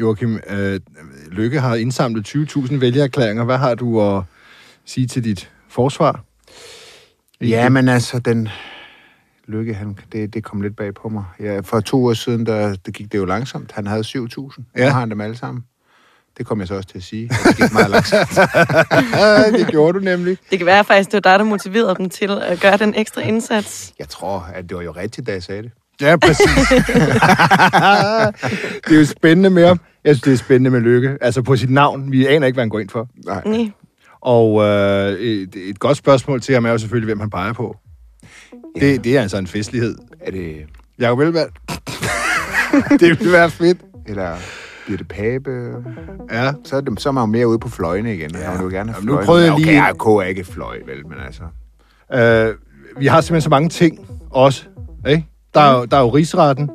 Joachim, øh, Lykke har indsamlet 20.000 vælgererklæringer. Hvad har du at sige til dit forsvar? Ja, men altså, den lykke, han, det, det kom lidt bag på mig. Ja, for to år siden, der, det gik det jo langsomt. Han havde 7.000. Ja. Nu har han dem alle sammen. Det kom jeg så også til at sige. Det gik meget langsomt. det gjorde du nemlig. Det kan være faktisk, det var dig, der motiverede dem til at gøre den ekstra indsats. Jeg tror, at det var jo rigtigt, da jeg sagde det. Ja, præcis. det er jo spændende med ham. Jeg synes, det er spændende med Lykke. Altså på sit navn. Vi aner ikke, hvad han går ind for. Nej. Nej. Og øh, et, et godt spørgsmål til ham er jo selvfølgelig, hvem han peger på. Ja. Det, det er altså en festlighed. Er det... Jacob Elvald. det vil være fedt. Eller bliver det Pape? Ja. Så er, det, så er man jo mere ude på fløjene igen. Ja. Han vil jo gerne have Jamen, nu prøvede jeg Okay, lige- RK er ikke fløj, vel, men altså... Øh, vi har simpelthen så mange ting også. Ikke? Der, er, jo- der er jo rigsretten,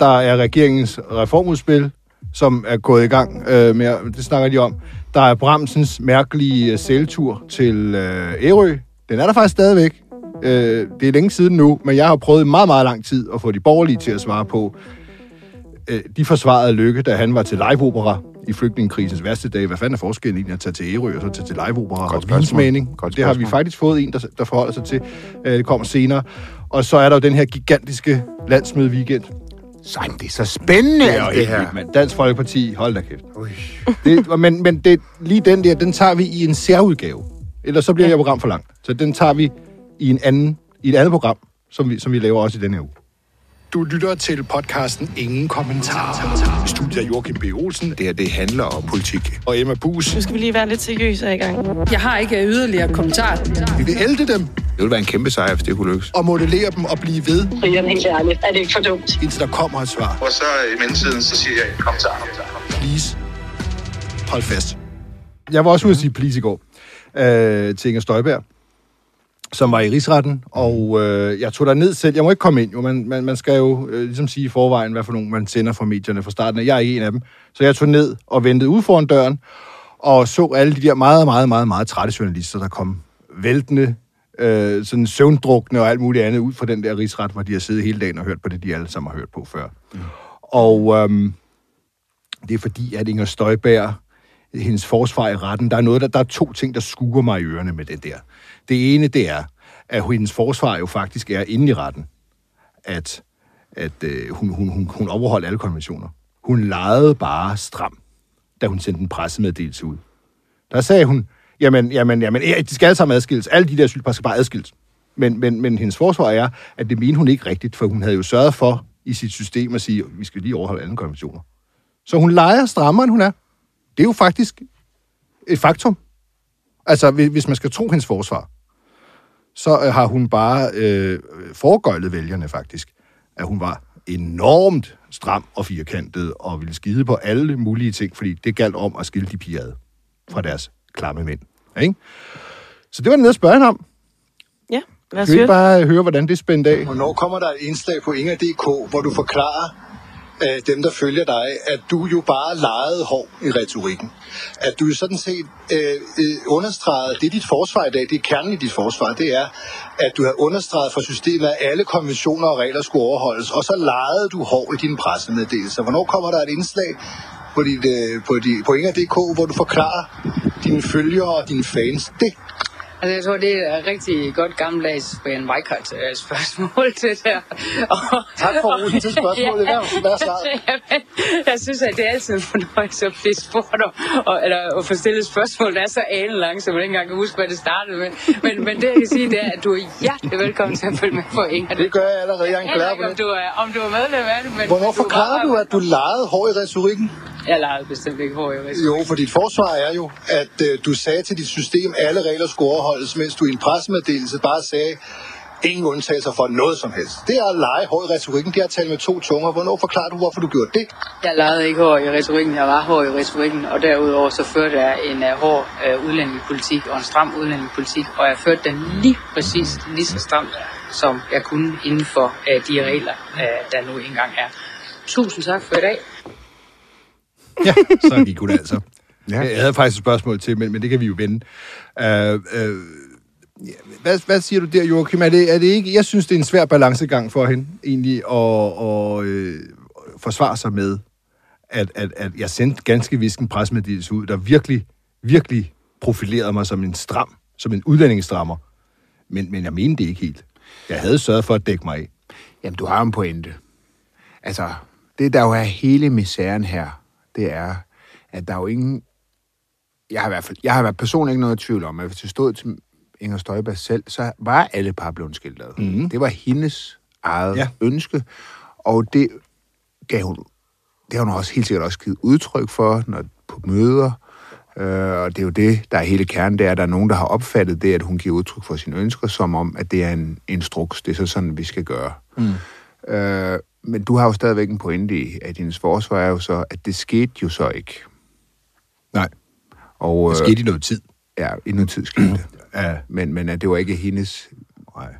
der er regeringens reformudspil, som er gået i gang øh, med, det snakker de om. Der er Bramsens mærkelige øh, sæltur til øh, Ærø. Den er der faktisk stadigvæk. Øh, det er længe siden nu, men jeg har prøvet i meget, meget lang tid at få de borgerlige til at svare på. Øh, de forsvarede Lykke, da han var til liveopera i flygtningekrisens værste dag. Hvad fanden er forskellen egentlig at tage til Ærø og så tage til liveopera og? Godt Det har vi faktisk fået en, der, der forholder sig til. Øh, det kommer senere. Og så er der jo den her gigantiske landsmøde weekend. Sådan, det er så spændende, Det er alt helt vildt, mand. Dansk Folkeparti, hold da kæft. Det, men men det, lige den der, den tager vi i en særudgave. Ellers så bliver det her program for langt. Så den tager vi i, en anden, i et andet program, som vi, som vi laver også i denne her uge. Du lytter til podcasten Ingen Kommentarer. I studiet er Joachim B. Olsen Det her, det handler om politik. og Emma Bus. Nu skal vi lige være lidt seriøse i gang. Jeg har ikke yderligere kommentar. Vi vil ælde dem Det ville være en kæmpe sejr, hvis det kunne lykkes. og modellere dem og blive ved, Brian, helt ærligt, er det ikke for dumt? indtil der kommer et svar. Og så i mellemtiden, så siger jeg, kom så, kom så. please, hold fast. Jeg var også ude at sige please i går øh, til Inger Støjberg, som var i rigsretten, og øh, jeg tog der ned selv. Jeg må ikke komme ind, jo. Man, man, man skal jo øh, ligesom sige i forvejen, hvad for nogen man sender fra medierne fra starten af. Jeg er ikke en af dem. Så jeg tog ned og ventede ude foran døren, og så alle de der meget, meget, meget, meget trætte journalister, der kom væltende, øh, sådan søvndrukne og alt muligt andet ud fra den der rigsret, hvor de har siddet hele dagen og hørt på det, de alle sammen har hørt på før. Mm. Og øhm, det er fordi, at Inger Støjberg, hendes forsvar i retten, der er, noget, der, der er to ting, der skuer mig i ørerne med den der. Det ene, det er, at hendes forsvar jo faktisk er inde i retten, at, at øh, hun, hun, hun, hun overholdt alle konventioner. Hun legede bare stram, da hun sendte en pressemeddelelse ud. Der sagde hun, jamen, jamen, jamen, de skal alle sammen adskilles. Alle de der sygeplejersker skal bare adskilles. Men, men, men hendes forsvar er, at det mente hun ikke rigtigt, for hun havde jo sørget for i sit system at sige, at vi skal lige overholde alle konventioner. Så hun leger strammere, end hun er. Det er jo faktisk et faktum. Altså, hvis man skal tro hendes forsvar, så øh, har hun bare øh, foregøjlet vælgerne faktisk, at hun var enormt stram og firkantet og ville skide på alle mulige ting, fordi det galt om at skille de piger ad fra deres klamme mænd. Ikke? Så det var nede at spørge hende om. Ja, lad os Kan vi høre ikke det. bare høre, hvordan det spændte af? Hvornår kommer der et indslag på Inger.dk, hvor du forklarer øh, dem, der følger dig, at du jo bare legede hård i retorikken. At du sådan set øh, øh, understregede, det er dit forsvar i dag, det er kernen i dit forsvar, det er, at du har understreget for systemet, at alle konventioner og regler skulle overholdes, og så legede du hård i dine pressemeddelelser. Hvornår kommer der et indslag på, dit, øh, på, dit, på Inger.dk, hvor du forklarer dine følgere og dine fans det? Altså, jeg tror, det er et rigtig godt gammeldags Brian Weikart øh, spørgsmål til der. Og, Tak for rosen til spørgsmålet. Hvad- hvad er svaret? Jamen, jeg synes, at det er altid en fornøjelse at blive spurgt om, og, eller at få stillet spørgsmål, der er så anelangt, så man ikke engang kan huske, hvad det startede med. Men, men det, jeg kan sige, det er, at du er hjertelig velkommen til at følge med på Inger. Det gør jeg allerede. Jeg er en klar på om det. du er, om du er medlem af det, men... Hvornår er forklarer du, at du legede hår i retorikken? Jeg legede bestemt ikke hår i retorikken. Jo, for dit forsvar er jo, at øh, du sagde til dit system, at alle regler skulle overholdes, mens du i en pressemeddelelse bare sagde, ingen undtagelser for noget som helst. Det er at lege hår i retorikken, det er at tale med to tunger. Hvornår forklarer du, hvorfor du gjorde det? Jeg legede ikke hår i retorikken, jeg var hård i retorikken, og derudover så førte jeg en uh, hård uh, udlændingepolitik og en stram udlændingepolitik, og jeg førte den lige præcis lige så stramt, som jeg kunne inden for uh, de regler, uh, der nu engang er. Tusind tak for i dag. Ja, så gik hun altså. Ja. Jeg havde faktisk et spørgsmål til, men, men det kan vi jo vende. Uh, uh, hvad, hvad siger du der, Joachim? Er det, er det ikke, jeg synes, det er en svær balancegang for hende, egentlig, at, at øh, forsvare sig med, at, at, at jeg sendte ganske vist en presmeddelelse ud, der virkelig, virkelig profilerede mig som en stram, som en udlændingestrammer. Men, men jeg mener det ikke helt. Jeg havde sørget for at dække mig af. Jamen, du har en pointe. Altså, det der jo er hele misæren her, det er, at der er jo ingen... Jeg har i hvert fald, jeg har i hvert fald personligt ikke noget tvivl om, at hvis det stod til Inger Støjberg selv, så var alle par blevet skildret. Mm. Det var hendes eget ja. ønske, og det gav hun, det har hun også helt sikkert også givet udtryk for, når på møder, øh, og det er jo det, der er hele kernen, det er, at der er nogen, der har opfattet det, at hun giver udtryk for sine ønsker, som om, at det er en instruks, det er så sådan, vi skal gøre. Mm. Øh, men du har jo stadigvæk en pointe i, at hendes forsvar er jo så, at det skete jo så ikke. Nej, Og, det øh, skete i noget tid. Ja, i noget tid skete det. Ja. Men, men at det var ikke hendes... Nej.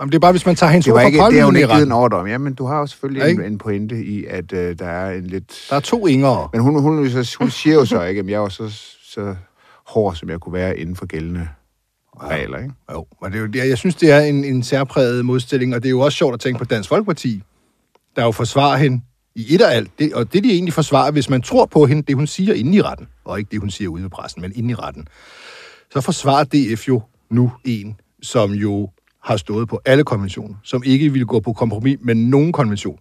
Jamen, det er bare, hvis man tager hendes ord for ikke, det pålydende i ikke givet en ordre om. Ja, men du har jo selvfølgelig Ja, en, ikke? en pointe i, at øh, der er en lidt... Der er to Ingere. Men hun, hun, hun, hun siger jo så ikke, at jeg var så, så hård, som jeg kunne være inden for gældende regler, ikke? Jo, og det er jo, jeg synes, det er en, en særpræget modstilling, og det er jo også sjovt at tænke på Dansk Folkeparti, der jo forsvarer hende i et og alt. Det, og det, de egentlig forsvarer, hvis man tror på hende, det hun siger inde i retten, og ikke det, hun siger ude ved pressen, men inde i retten, så forsvarer DF jo nu en, som jo har stået på alle konventioner, som ikke ville gå på kompromis med nogen konvention,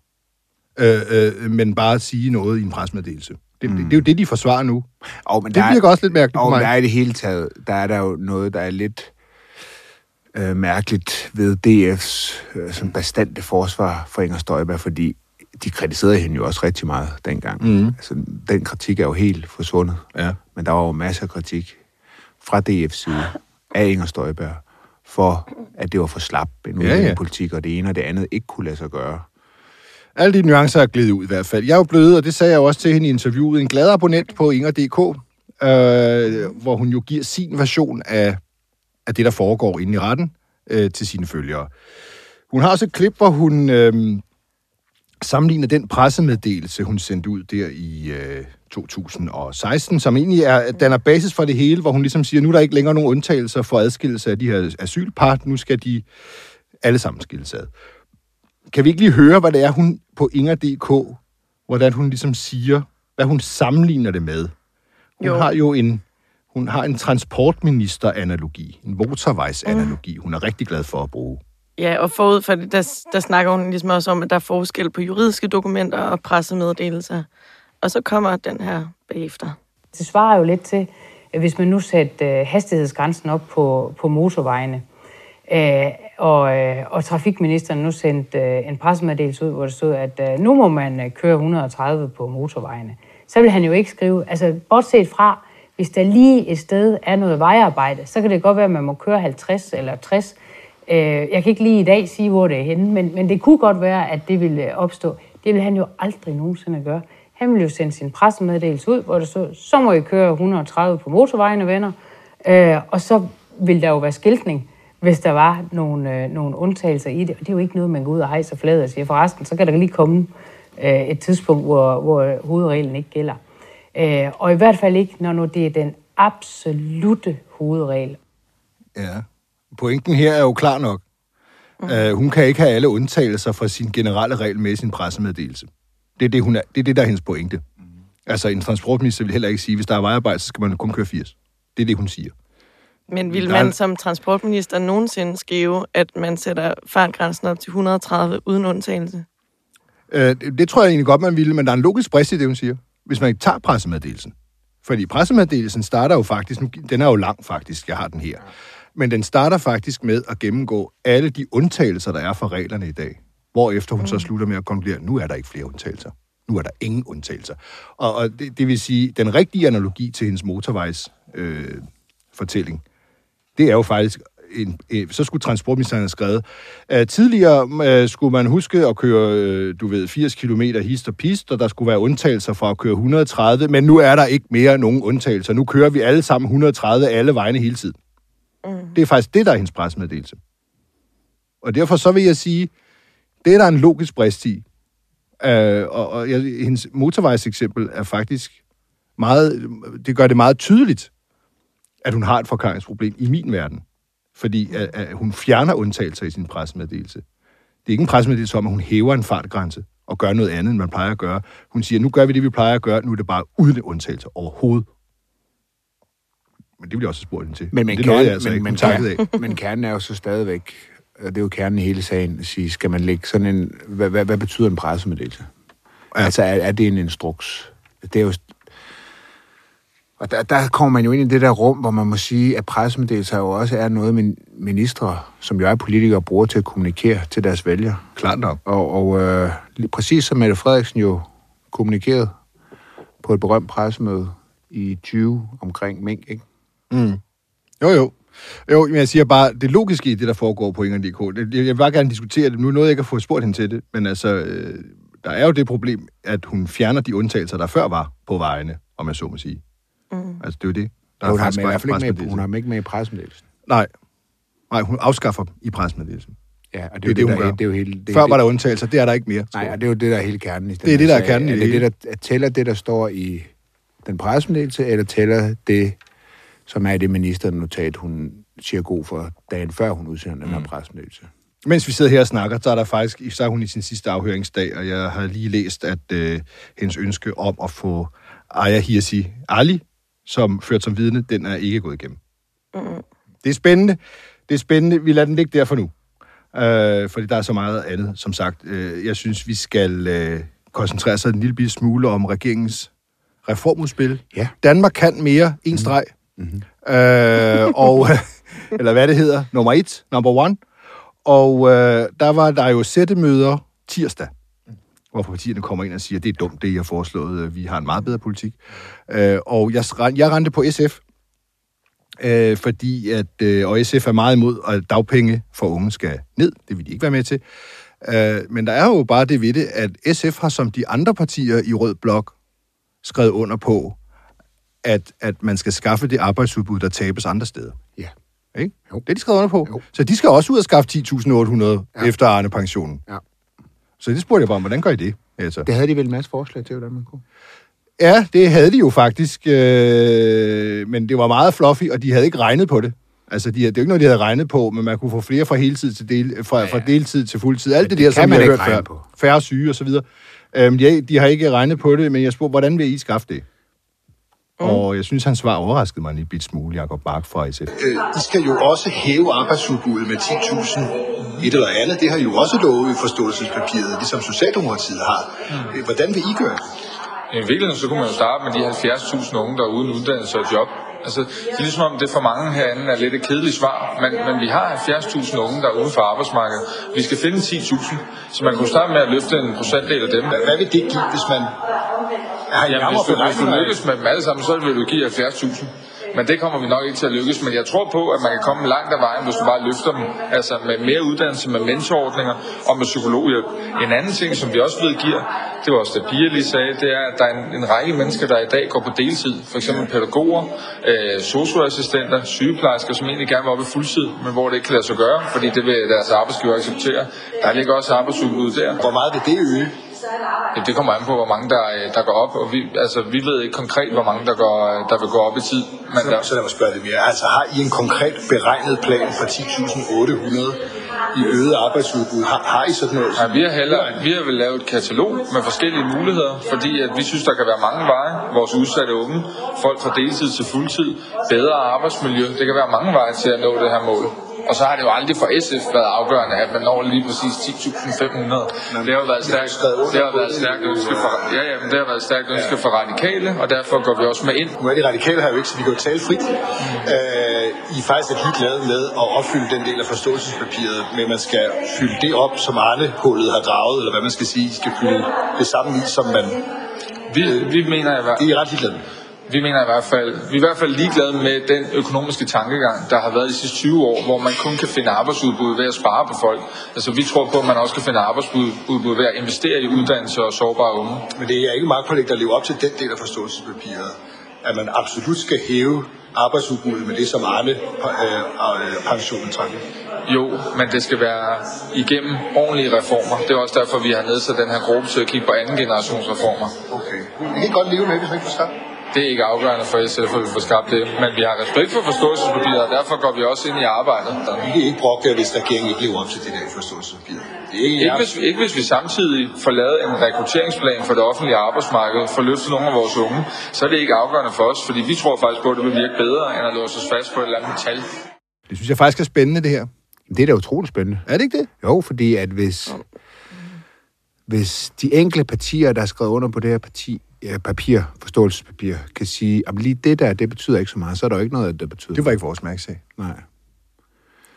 øh, øh, men bare sige noget i en presmeddelelse. Det, mm. det, det er jo det, de forsvarer nu. Og, men Det virker også lidt mærkeligt Og men mig. der er i det hele taget, der er der jo noget, der er lidt øh, mærkeligt ved DF's øh, sådan bastante forsvar for Inger Støjberg, fordi de kritiserede hende jo også rigtig meget dengang. Mm. Altså, den kritik er jo helt forsvundet. Ja. Men der var jo masser af kritik fra DF's side af Inger Støjberg for, at det var for slap en Ja, ja. politik, og det ene og det andet ikke kunne lade sig gøre. Alle de nuancer er glidet ud i hvert fald. Jeg er jo blevet, og det sagde jeg jo også til hende i interviewet, en glad abonnent på Inger.dk, øh, hvor hun jo giver sin version af, af det, der foregår inde i retten øh, til sine følgere. Hun har også et klip, hvor hun øh, sammenligner den pressemeddelelse, hun sendte ud der i øh, 2016, som egentlig er, danner basis for det hele, hvor hun ligesom siger, nu er der ikke længere nogen undtagelser for adskillelse af de her asylpar, nu skal de alle sammen skilles ad. Kan vi ikke lige høre, hvad det er, hun på Inger.dk, hvordan hun ligesom siger, hvad hun sammenligner det med? Hun Jo. har jo en, hun har en transportminister-analogi, en motorvejsanalogi, hun er rigtig glad for at bruge. Ja, og forud for det, der, der snakker hun ligesom også om, at der er forskel på juridiske dokumenter og pressemeddelelser. Og så kommer den her bagefter. Det svarer jo lidt til, at hvis man nu satte øh, hastighedsgrænsen op på, på motorvejene, øh, og, øh, og trafikministeren nu sendte øh, en pressemeddelelse ud, hvor det stod, at nu må man køre 130 på motorvejene, så vil han jo ikke skrive, altså bortset fra, hvis der lige et sted er noget vejarbejde, så kan det godt være, at man må køre 50 eller 60. Øh, jeg kan ikke lige i dag sige, hvor det er henne, men, men det kunne godt være, at det ville øh, opstå. Det vil han jo aldrig nogensinde gøre. Han ville jo sende sin pressemeddelelse ud, hvor der så, så må I køre 130 på motorvejene, venner. Øh, og så vil der jo være skiltning, hvis der var nogle, øh, nogle undtagelser i det. Og det er jo ikke noget, man går ud og hejser fladet og siger. Forresten, så kan der lige komme øh, et tidspunkt, hvor, hvor hovedreglen ikke gælder. Øh, og i hvert fald ikke, når nu det er den absolute hovedregel. Ja. Pointen her er jo klar nok. Mm. Uh, hun kan ikke have alle undtagelser fra sin generelle regel med i sin pressemeddelelse. Det er det, hun er, det, er, det der er hendes pointe. Mm. Altså, en transportminister vil heller ikke sige, hvis der er vejarbejde, så skal man kun køre 80. Det er det, hun siger. Men vil man som transportminister nogensinde skrive, at man sætter fartgrænsen op til 130 uden undtagelse? Uh, det, det tror jeg egentlig godt, man ville, men der er en logisk brist i det, hun siger. Hvis man ikke tager pressemeddelelsen. Fordi pressemeddelelsen starter jo faktisk, den er jo lang faktisk, jeg har den her. Men den starter faktisk med at gennemgå alle de undtagelser, der er for reglerne i dag. Hvorefter hun så slutter med at konkludere, nu er der ikke flere undtagelser. Nu er der ingen undtagelser. Og, og det, det vil sige, den rigtige analogi til hendes motorvejs øh, fortælling, det er jo faktisk, en, en, så skulle transportministeren have skrevet, uh, tidligere uh, skulle man huske at køre, uh, du ved, 80 km hist og pist, og der skulle være undtagelser fra at køre 130, men nu er der ikke mere nogen undtagelser. Nu kører vi alle sammen 130 alle vegne hele tiden. Mm. Det er faktisk det, der er hendes pressemeddelelse. Og derfor så vil jeg sige, det er der en logisk brist i. Uh, og og jeg, hendes motorvejseksempel er faktisk meget, det gør det meget tydeligt, at hun har et forklaringsproblem i min verden. Fordi at, at hun fjerner undtagelser i sin pressemeddelelse. Det er ikke en pressemeddelelse om, at hun hæver en fartgrænse. og gøre noget andet, end man plejer at gøre. Hun siger, nu gør vi det, vi plejer at gøre, nu er det bare uden undtagelse overhovedet. Men det bliver også spurgt hende til. Men, men, det kernen, altså men, men, takkede af. men kernen er jo så stadigvæk, og det er jo kernen i hele sagen, at sige, skal man lægge sådan en, hvad, hvad, hvad betyder en pressemeddelelse? Ja. Altså, er, er det en instruks? Det er jo, og der, der kommer man jo ind i det der rum, hvor man må sige, at pressemeddelelser jo også er noget, min, ministre, som jo er politikere, bruger til at kommunikere til deres vælgere. Klart nok. Og, og øh, præcis som Mette Frederiksen jo kommunikerede på et berømt pressemøde i 20 omkring Mink, ikke? Mm. Jo, jo. Jo, men jeg siger bare, det logiske i det, der foregår på Inger.dk, jeg vil bare gerne diskutere det. Nu nåede jeg ikke at få spurgt hende til det, men altså, øh, der er jo det problem, at hun fjerner de undtagelser, der før var på vejene, om jeg så må sige. Mm. Altså, det er jo det. Der hun, har faktisk med, i hvert fald ikke med, hun har dem ikke med i pressemeddelelsen. Nej. Nej, hun afskaffer i pressemeddelelsen. Ja, og det, Det er det, jo hun det, der, det er jo hele... Det, Før det, var der undtagelser, det er der ikke mere. Nej, og det er jo det, der er hele kernen i den Det er det, der er kernen i er det det, det der, tæller det, der står i den pressemeddelelse, eller tæller det, som er i det ministernotat, hun siger god for dagen før, hun udsender den her Mm. pressemeddelelse? Mens vi sidder her og snakker, så er der faktisk, så er hun i sin sidste afhøringsdag, og jeg har lige læst, at øh, hendes ønske om at få Aya Hirsi Ali, som ført som vidne, den er ikke gået igennem. Mm. Det er spændende. Det er spændende. Vi lader den ligge der for nu. Øh, fordi der er så meget andet, som sagt. Øh, jeg synes, vi skal øh, koncentrere sig en lille bitte smule om regeringens reformudspil. Ja. Danmark kan mere. En streg. Mm-hmm. Øh, og, eller hvad det hedder. Nummer et. Number one. Og øh, der var der jo sættemøder tirsdag, hvor partierne kommer ind og siger, det er dumt, det I har foreslået. Øh, Vi har en meget bedre politik. Øh, og jeg, jeg rendte på SF, øh, fordi at, øh, og SF er meget imod, at dagpenge for unge skal ned. Det vil de ikke være med til. Øh, men der er jo bare det ved det, at SF har som de andre partier i Rød Blok skrevet under på, at, at man skal skaffe det arbejdsudbud, der tabes andre steder. Ja. Ikke? Jo. Det er de skrevet under på. Jo. Så de skal også ud og skaffe 10.800 Ja. efter Arne-pensionen. Ja. Så det spurgte jeg bare om, hvordan gør I det? Altså. Det havde de vel en masse forslag til, hvordan man kunne. Ja, det havde de jo faktisk, øh, men det var meget fluffy, og de havde ikke regnet på det. Altså, de, det er jo ikke noget, de havde regnet på, men man kunne få flere fra heltid til del, fra, ja, ja. fra deltid til fuldtid. Alt det, det der, kan som man vi har ikke hørt regne før. på. Færre syge og så videre. Øhm, de, de har ikke regnet på det, men jeg spurgte, hvordan vil I skaffe det? Mm. Og jeg synes, hans svar overraskede mig en lille bit smule, Jacob Bark fra SF. Øh, I skal jo også hæve arbejdsudbuddet med 10.000 et eller andet. Det har I jo også lovet i forståelsespapiret, ligesom Socialdemokratiet har. Øh, Hvordan vil I gøre det? I virkeligheden så kunne man jo starte med de 70.000 unge, der er uden uddannelse og job. Altså, det er ligesom om, det for mange herinde er lidt et kedeligt svar, men, men vi har 70.000 unge, der er uden for arbejdsmarkedet. Vi skal finde 10.000, så man kunne starte med at løfte en procentdel af dem. Hvad, hvad vil det give, hvis man har I Jamen, hvis du, hvis du lykkes med dem alle sammen, så vil du give 70.000. Men det kommer vi nok ikke til at lykkes. Men jeg tror på, at man kan komme langt af vejen, hvis du bare løfter dem. Altså med mere uddannelse, med mentorordninger og med psykologhjælp. En anden ting, som vi også ved giver, det var også det Pia lige sagde, det er, at der er en, en række mennesker, der i dag går på deltid. For eksempel pædagoger, øh, socioassistenter, sygeplejersker, som egentlig gerne vil op i fuldtid, men hvor det ikke kan lade sig gøre, fordi det vil deres arbejdsgiver acceptere. Der ligger også arbejdsudbud der. Hvor meget vil det øge? Ja, det kommer an på, hvor mange der, øh, der går op, og vi, altså, vi ved ikke konkret, hvor mange der, går, øh, der vil gå op i tid. Men Så, der, så lad mig spørge lidt mere. Altså har I en konkret beregnet plan for 10.800 i øget arbejdsudbud? Har, har I sådan noget? Ja, vi har heller, vi har vel lavet et katalog med forskellige muligheder, fordi at vi synes, der kan være mange veje. Vores udsatte unge, folk fra deltid til fuldtid, bedre arbejdsmiljø. Det kan være mange veje til at nå det her mål. Og så har det jo aldrig for SF været afgørende, at man når lige præcis 10.500. Det har været stærkt, det har været et stærkt ønske for, ja, ja, men det har været et stærkt ønske for radikale, og derfor går vi også med ind. Nu er de radikale her jo ikke, så vi kan jo tale frit. Øh, I er faktisk lidt ligeglade med at opfylde den del af forståelsespapiret, men man skal fylde det op, som Arne-hullet har gravet, eller hvad man skal sige. I skal fylde det samme i, som man... Vi, vi mener hvert Det er ret ligeglade. Vi mener i hvert fald, vi er i hvert fald ligeglade med den økonomiske tankegang, der har været de sidste 20 år, hvor man kun kan finde arbejdsudbud ved at spare på folk. Altså vi tror på, at man også kan finde arbejdsudbud ved at investere i uddannelse og sårbare unge. Men det er ikke magtpålæg, der lever op til den del af forståelsespapiret. At man absolut skal hæve arbejdsudbuddet med det, som Arne øh, øh, pensionen trækker. Jo, men det skal være igennem ordentlige reformer. Det er også derfor, vi har nedsat den her gruppe til at kigge på anden generations reformer. Okay. Vi kan godt leve med, hvis man ikke skabt. Det er ikke afgørende for SF, at vi får skabt det. Men vi har respekt for forståelsespapiret, og derfor går vi også ind i arbejdet. Vi kan ikke brokke hvis regeringen ikke lever op til det der forståelsespapir. Det er ikke, Ikke hvis, ikke hvis vi samtidig får lavet en rekrutteringsplan for det offentlige arbejdsmarked, for at løfte nogle af vores unge, så er det ikke afgørende for os, fordi vi tror faktisk på, at det vil virke bedre, end at låse os fast på et eller andet tal. Det synes jeg faktisk er spændende, det her. Det er da utroligt spændende. Er det ikke det? Jo, fordi at hvis, hvis de enkelte partier, der er skrevet under på det her parti, ja, papir, forståelsespapir, kan sige, at lige det der, det betyder ikke så meget, så er der jo ikke noget, der betyder. Det var ikke vores mærkesag. Nej.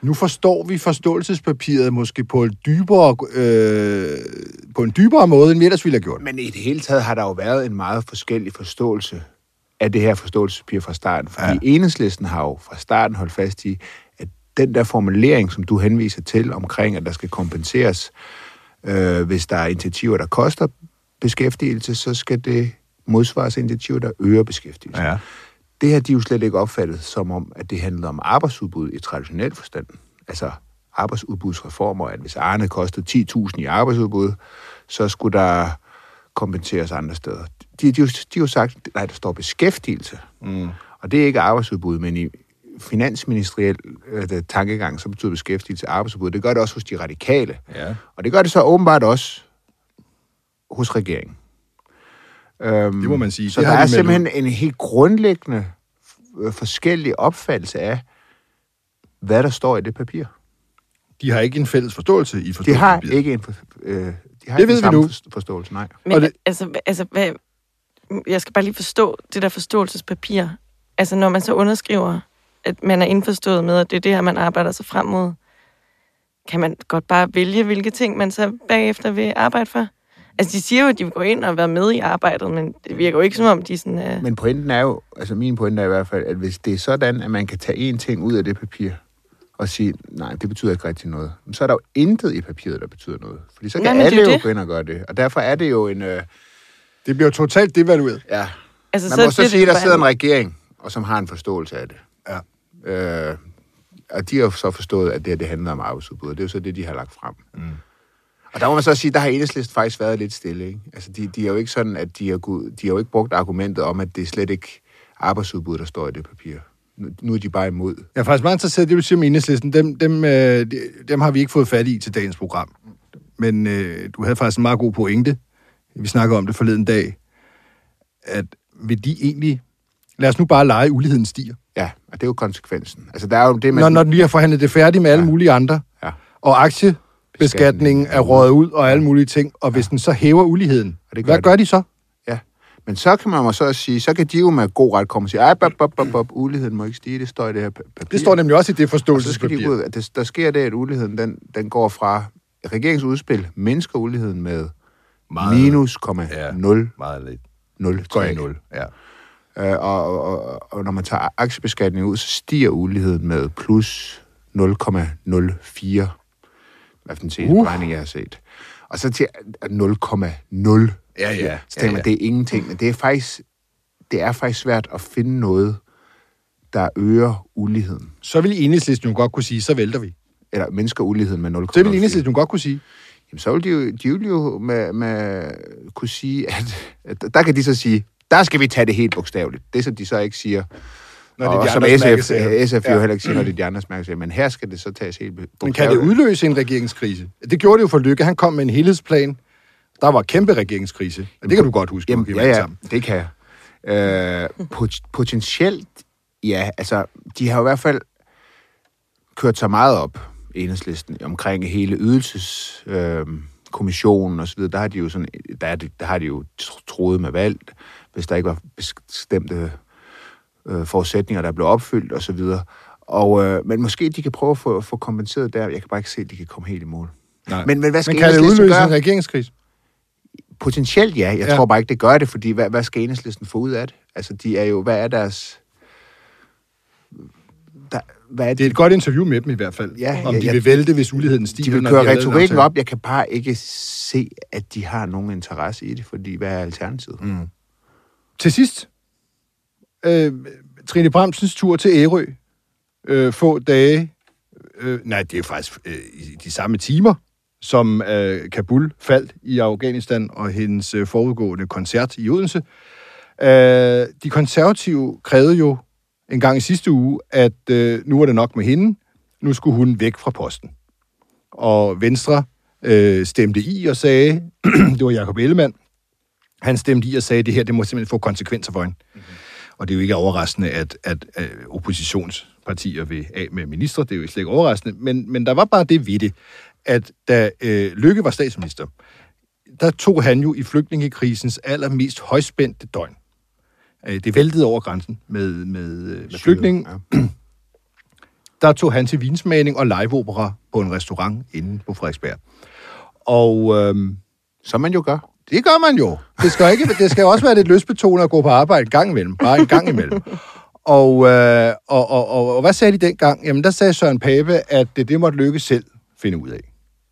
Nu forstår vi forståelsespapiret måske på, et dybere, øh, på en dybere måde, end vi ellers ville have gjort. Men i det hele taget har der jo været en meget forskellig forståelse af det her forståelsespapir fra starten. Fordi ja. enhedslisten har jo fra starten holdt fast i, at den der formulering, som du henviser til omkring, at der skal kompenseres, øh, hvis der er initiativer, der koster beskæftigelse, så skal det modsvares initiativer, der øger beskæftigelse. Ja. Det har de jo slet ikke opfattet som om, at det handlede om arbejdsudbud i traditionel forstand. Altså arbejdsudbudsreformer, at hvis Arne kostede 10.000 i arbejdsudbud, så skulle der kompenseres andre steder. De, de, de, de har jo sagt, nej, der står beskæftigelse. Mm. Og det er ikke arbejdsudbud, men i finansministeriel øh, tankegang, så betyder beskæftigelse arbejdsudbud. Det gør det også hos de radikale. Ja. Og det gør det så åbenbart også hos regeringen. Øhm, Det må man sige. Så Det der er meldt simpelthen en helt grundlæggende øh, forskellig opfattelse af, hvad der står i det papir. De har ikke en fælles forståelse i De har ikke en, for- øh, de har Det ikke ved den vi samme nu. forst- forståelse, nej. Men det... altså, altså hvad, jeg skal bare lige forstå det der forståelsespapir. Altså, når man så underskriver, at man er indforstået med, at det er det her, man arbejder sig frem mod, kan man godt bare vælge, hvilke ting man så bagefter vil arbejde for? Altså, de siger jo, at de vil gå ind og være med i arbejdet, men det virker jo ikke som om, de sådan... Uh... Men pointen er jo, altså min pointe er i hvert fald, at hvis det er sådan, at man kan tage én ting ud af det papir, og sige, nej, det betyder ikke rigtig noget, så er der jo intet i papiret, der betyder noget. Fordi så Nej, kan men er alle jo det. gå ind og gøre det. Og derfor er det jo en... Øh, Det bliver totalt devalueret. ja, altså, man må så sige, at der sidder en regering, og som har en forståelse af det. Ja. Øh, og de har så forstået, at det her det handler om arbejdsudbud. og Det er jo så det, de har lagt frem. Mm. Og der må man så sige, der har enhedslisten faktisk været lidt stille. Ikke? Altså, de, de er jo ikke sådan, at de har, de har jo ikke brugt argumentet om, at det er slet ikke arbejdsudbud, der står i det papir. Nu, nu er de bare imod. Jeg er faktisk meget interesseret i det, du siger om enhedslisten. Dem, dem, øh, de- dem har vi ikke fået fat i til dagens program. Men øh, du havde faktisk en meget god pointe. Vi snakkede om det forleden dag. At vil de egentlig... Lad os nu bare lege, uligheden stiger. Ja, og det er jo konsekvensen. Altså, der er jo det, man... Når, når vi har forhandlet det færdigt med alle Ja. mulige andre, Ja. og aktiebeskatningen er røget ud og alle mulige ting, og hvis den så hæver uligheden, Og det gør hvad gør de så? Ja. Men så kan man jo så sige, så kan de jo med god ret komme og sige, ej, bop, bop, bop, bop, uligheden må ikke stige, det står i det her pa- papir. Det står nemlig også i det Og så skal de forståelsespapir. gå ud, at det, der sker det, at uligheden, den, den går fra regeringsudspil, mindsker uligheden med Meget. minus, Ja. 0, Meget lidt. 0, Går i nul. Ja. Øh, og, og, og, når man tager aktiebeskatningen ud, så stiger uligheden med plus 0,04. Hvad for den seneste Uh. beregning, jeg har set. Og så til 0,0. Ja, ja. Så tænker Ja, man, det er ingenting. Men det er faktisk, det er faktisk svært at finde noget, der øger uligheden. Så vil enhedslisten jo godt kunne sige, så vælter vi. Eller mindsker uligheden med 0,04. Det vil enhedslisten jo godt kunne sige. Jamen, så vil de jo, de vil jo med, med, kunne sige, at, at der kan de så sige, der skal vi tage det helt bogstaveligt. Det, som de så ikke siger, Når og det er de som andres SF. SF jo Ja. heller ikke siger, når det er de andres mærkesager, men her skal det så tages helt Men bogstaveligt. kan det udløse en regeringskrise? Det gjorde det jo for Lykke. Han kom med en helhedsplan. Der var kæmpe regeringskrise. Og det kan du godt huske. Jamen, ja, ja, sammen. det kan jeg. Øh, pot- potentielt, ja, altså, de har i hvert fald kørt sig meget op, enhedslisten, omkring hele ydelseskommissionen øh, kommissionen og så videre. Der har de jo sådan, der, er det, der har de jo tr- troet med valg, hvis der ikke var bestemte øh, forudsætninger, der blev opfyldt og så videre. Og, øh, men måske de kan prøve at få, få kompenseret der. Jeg kan bare ikke se, at de kan komme helt i mål. Nej. Men, men hvad skal Men kan det udløse gøre? en regeringskrise? Potentielt ja. Jeg Ja. tror bare ikke, det gør det, fordi hvad, hvad skal enhedslisten få ud af det? Altså, de er jo, hvad er deres... Der, hvad er Det er et godt interview med dem i hvert fald. Ja, om ja, de ja. vil vælte, hvis uligheden stiger. de vil når køre en retorikken op. Jeg kan bare ikke se, at de har nogen interesse i det, fordi hvad er alternativet? Mm. Til sidst, øh, Trine Bramsens tur til Ærø. Øh, få dage, øh, nej, det er faktisk øh, de samme timer, som øh, Kabul faldt i Afghanistan, og hendes øh, forudgående koncert i Odense. Øh, de konservative krævede jo en gang i sidste uge, at øh, nu var det nok med hende. Nu skulle hun væk fra posten. Og Venstre øh, stemte i og sagde, det var Jacob Ellemann, han stemte i og sagde, at det her det må simpelthen få konsekvenser for hende. Mm-hmm. Og det er jo ikke overraskende, at, at, at oppositionspartier vil af med ministre. Det er jo slet ikke overraskende. Men, men der var bare det ved det, at da øh, Lykke var statsminister, der tog han jo i flygtningekrisens allermest højspændte døgn. Øh, det væltede over grænsen med, med, med flygtningen. Ja. Der tog han til vinsmagning og liveopera på en restaurant inde på Frederiksberg. Og... Øhm, Som man jo gør. Det gør man jo. Det skal, ikke, det skal også være lidt løsbetonet at gå på arbejde en gang imellem. Bare en gang imellem. Og, øh, og, og, og, og hvad sagde de dengang? Jamen, der sagde Søren Pape, at det, det måtte lykkes selv finde ud af,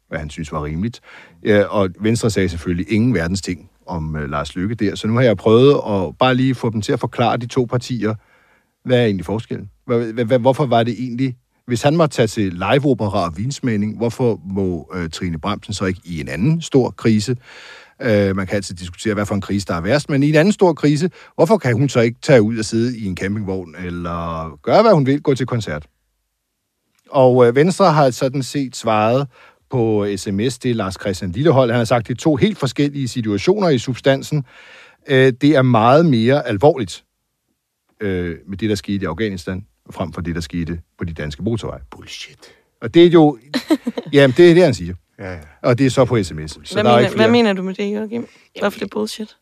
hvad han synes var rimeligt. Ja, og Venstre sagde selvfølgelig ingen verdens ting om øh, Lars Lykke der. Så nu har jeg prøvet at bare lige få dem til at forklare de to partier, hvad er egentlig forskellen? Hvorfor var det egentlig hvis han måtte tage til liveopera og vinsmænding, hvorfor må øh, Trine Bramsen så ikke i en anden stor krise? Øh, man kan altid diskutere, hvad for en krise, der er værst, men i en anden stor krise, hvorfor kan hun så ikke tage ud og sidde i en campingvogn, eller gøre, hvad hun vil, gå til koncert? Og øh, Venstre har sådan set svaret på sms, det er Lars Christian Lillehold. Han har sagt, det er to helt forskellige situationer i substansen. Øh, det er meget mere alvorligt øh, med det, der skete i Afghanistan, frem for det, der skete på de danske motorveje. Bullshit. Og det er jo... jamen, det er det, han siger. Ja, ja. Og det er så på sms. Så hvad, der er mener, ikke flere. hvad mener du med det, Joachim? Hvorfor det er bullshit?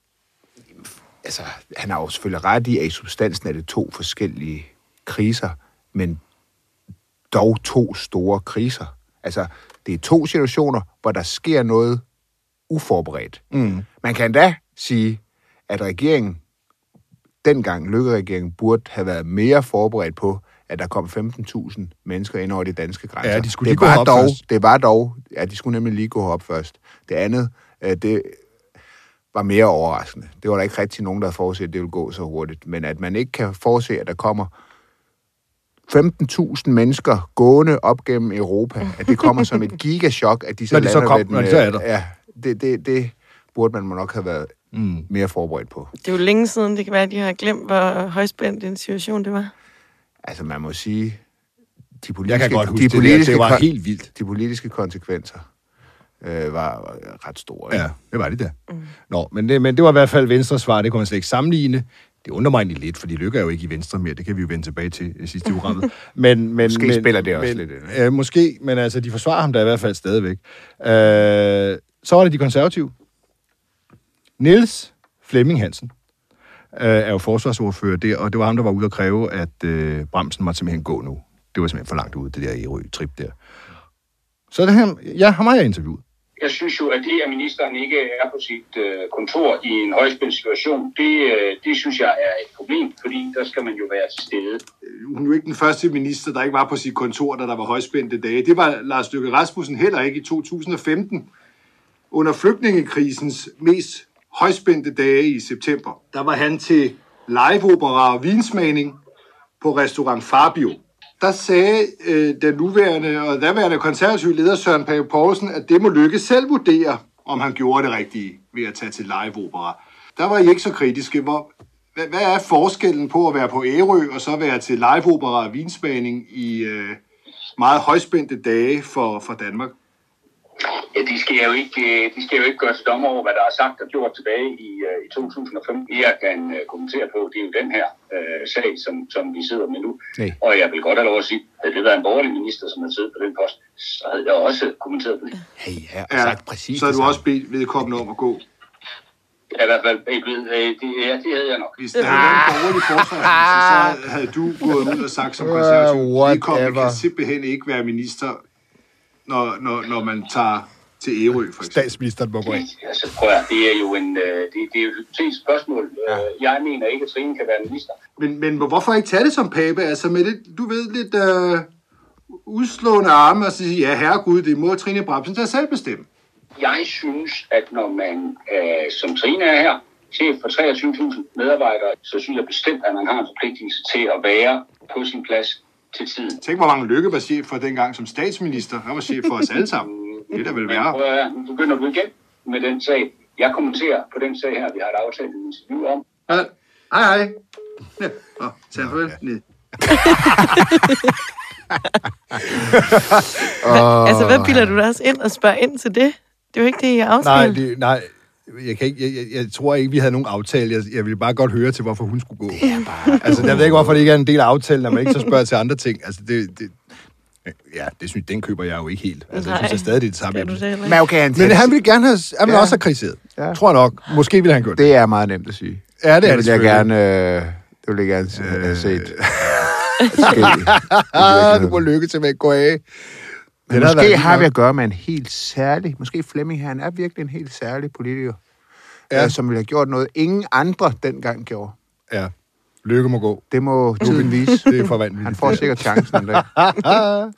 Altså, han har jo selvfølgelig ret i, at i substansen er det to forskellige kriser, men dog to store kriser. Altså, det er to situationer, hvor der sker noget uforberedt. Mm. Man kan da sige, at regeringen, dengang Lykke-regeringen, burde have været mere forberedt på, at der kom 15.000 mennesker ind over de danske grænser. Ja, de skulle det gå var dog, først. Det var dog, ja, de skulle nemlig lige gå op først. Det andet, øh, det var mere overraskende. Det var der ikke rigtig nogen, der havde forudset, at det ville gå så hurtigt. Men at man ikke kan forudse, at der kommer 15.000 mennesker gående op gennem Europa, at det kommer som et gigachok, at de så Når de så lander kom- ved den, når de så er øh, der. Ja, det, det, det burde man nok have været Mm. mere forberedt på. Det er jo længe siden, det kan være, at de har glemt, hvor højspændt en situation det var. Altså, man må sige, de Jeg politiske, kan godt huske de det, der. politiske, det var helt vildt. de politiske konsekvenser øh, var ret store. ikke? Ja, det var det der. Mm. Nå, men det, men det var i hvert fald Venstres svar, det kunne man slet ikke sammenligne. Det undrer mig egentlig lidt, fordi Lykke er jo ikke i Venstre mere. Det kan vi jo vende tilbage til i sidste uge. Men, men, Måske men, spiller det også men, lidt ikke? Øh, måske, men altså, de forsvarer ham da i hvert fald stadigvæk. Øh, så var det de konservative. Niels Flemming Hansen øh, er jo forsvarsordfører der, og det var ham, der var ude at kræve, at øh, bremsen måtte simpelthen gå nu. Det var simpelthen for langt ude, det der Ærø-trip der. Så det her, ja, ham har jeg interviewet. Jeg synes jo, at det, at ministeren ikke er på sit øh, kontor i en højspændt situation, det, øh, det synes jeg er et problem, fordi der skal man jo være til stede. hun er jo ikke den første minister, der ikke var på sit kontor, da der var højspændte dage. Det var Lars Løkke Rasmussen heller ikke i 2015. Under flygtningekrisens mest højspændte dage i september, der var han til liveopera og vinsmagning på restaurant Fabio. Der sagde øh, den nuværende og daværende konservative leder Søren Pape Poulsen, at det må Lykke selv vurdere, om han gjorde det rigtige ved at tage til liveopera. Der var I ikke så kritiske. Hvor, hvad, hvad er forskellen på at være på Ærø og så være til liveopera og vinsmagning i øh, meget højspændte dage for, for Danmark? Ja, de skal jo ikke, øh, de skal jo ikke gøre sig dommer over, hvad der er sagt og gjort tilbage i, øh, i 2015. Det, jeg kan øh, kommentere på, det er jo den her øh, sag, som, som vi sidder med nu. Nej. Og jeg vil godt have lov at sige, havde det været en borgerlig minister, som havde siddet på den post, så havde jeg også kommenteret på det. Ja, ja, og sagt præcis så er det du også bedt vedkommende om at gå. Jeg er i hvert fald ikke ved, øh, det, ja, det havde jeg nok. Hvis der havde været en borgerlig forsvarsminister, så havde du gået ud og sagt som konservativ, Uh, vedkommende kan simpelthen ikke være minister, når, når, når man tager til Ærø, for eksempel. Statsministeren må gå ind. Altså, prøv at, det er jo en, øh, det, det er jo et hypotetisk spørgsmål. Ja. Jeg mener ikke, at Trine kan være minister. Men, men hvorfor ikke tage det som pape? Altså med lidt, du ved, lidt øh, udslående arme og sige, ja herregud, det må Trine Bramsen tage selv bestemme. Jeg synes, at når man øh, som Trine er her, chef for 23.000 medarbejdere, så synes jeg bestemt, at man har en forpligtelse til at være på sin plads til tiden. Tænk, hvor mange Lykke var chef for dengang som statsminister. Han var chef for os alle sammen. Det er vel Men værre. prøv at nu begynder du igen med den sag. Jeg kommenterer på den sag her, vi har et aftalt interview om. Ja, Hej, hej. Ja, åh, tag farvel. Ned. Hvad, altså, hvad bilder du dig også ind og spørger ind til det? Det er jo ikke det, jeg afspiller. Nej, det, nej. Jeg, kan ikke, jeg, jeg, jeg tror ikke, vi havde nogen aftale. Jeg, jeg ville bare godt høre til, hvorfor hun skulle gå. Det er bare... Altså, jeg ved ikke, hvorfor det ikke er en del af aftalen, når man ikke så spørger til andre ting. Altså, det, det, ja, det synes, den køber jeg jo ikke helt. Altså, jeg synes jeg stadig, det er det samme. Det? Men okay, han, Men han ville gerne have, han ville Ja. også have kritiseret. Ja. Tror jeg nok. Måske ville han gjort det. Det er meget nemt at sige. Ja, det er det det vil jeg gerne, øh, det vil jeg gerne se, have set. Ah, du må lykke til at gå af. Men Det havde måske har vi at gøre med en helt særlig, måske Flemming her, han er virkelig en helt særlig politiker, Ja. ja. som ville have gjort noget, ingen andre dengang gjorde. Ja. Lykke må gå. Det må tiden vise. Det er for vanvittigt. Han får sikkert chancen en dag.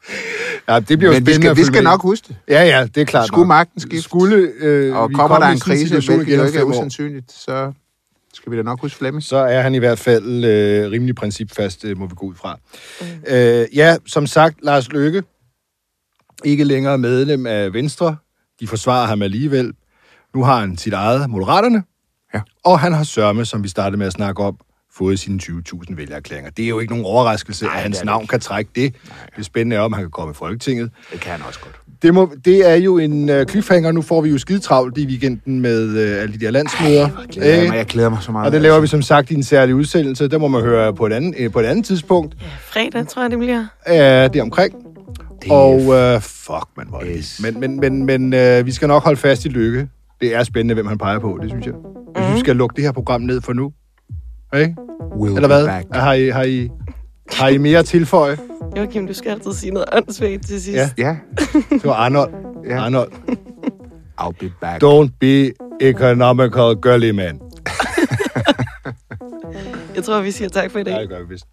ja, det bliver Men vi spændende skal, at vi skal nok huske det. Ja, ja, det er klart Skulle nok. magten skifte, Skulle, øh, og vi kommer der en krise, hvilket jo ikke er usandsynligt, så skal vi da nok huske Flemming. så er han i hvert fald øh, rimelig principfast, øh, må vi gå ud fra. Mm. Øh, ja, som sagt, Lars Løkke, ikke længere medlem af Venstre. De forsvarer ham alligevel. Nu har han sit eget Moderaterne. Ja. Og han har sørme, som vi startede med at snakke om, fået sine 20.000 vælgererklæringer. Det er jo ikke nogen overraskelse, Nej, at hans det det navn ikke. kan trække det. Det spændende er, om han kan komme i Folketinget. Det kan han også godt. Det, må, det er jo en uh, cliffhanger. Nu får vi jo skide travlt i weekenden med uh, alle de der landsmøder. Ja, Ikke? men jeg glæder mig så meget. Og det laver vi som sagt i en særlig udsendelse. Der må man høre på et andet, øh, på et andet tidspunkt. Fredag, tror jeg, det bliver. Ja, det er omkring. Og uh, fuck, man, hvor er det Yes. Men, men, men, men uh, vi skal nok holde fast i lykke. Det er spændende, hvem han peger på, det synes jeg. Jeg synes, vi skal lukke det her program ned for nu. Ikke? We'll Eller hvad? back. Har I, har, I, har I mere at tilføje? Joachim, du skal altid sige noget åndssvagt til sidst. Ja. Ja, Det var Arnold. Ja. Arnold. I'll be back. Don't be economical girly man. Jeg tror, vi siger tak for i dag. Ja, det gør vi vist.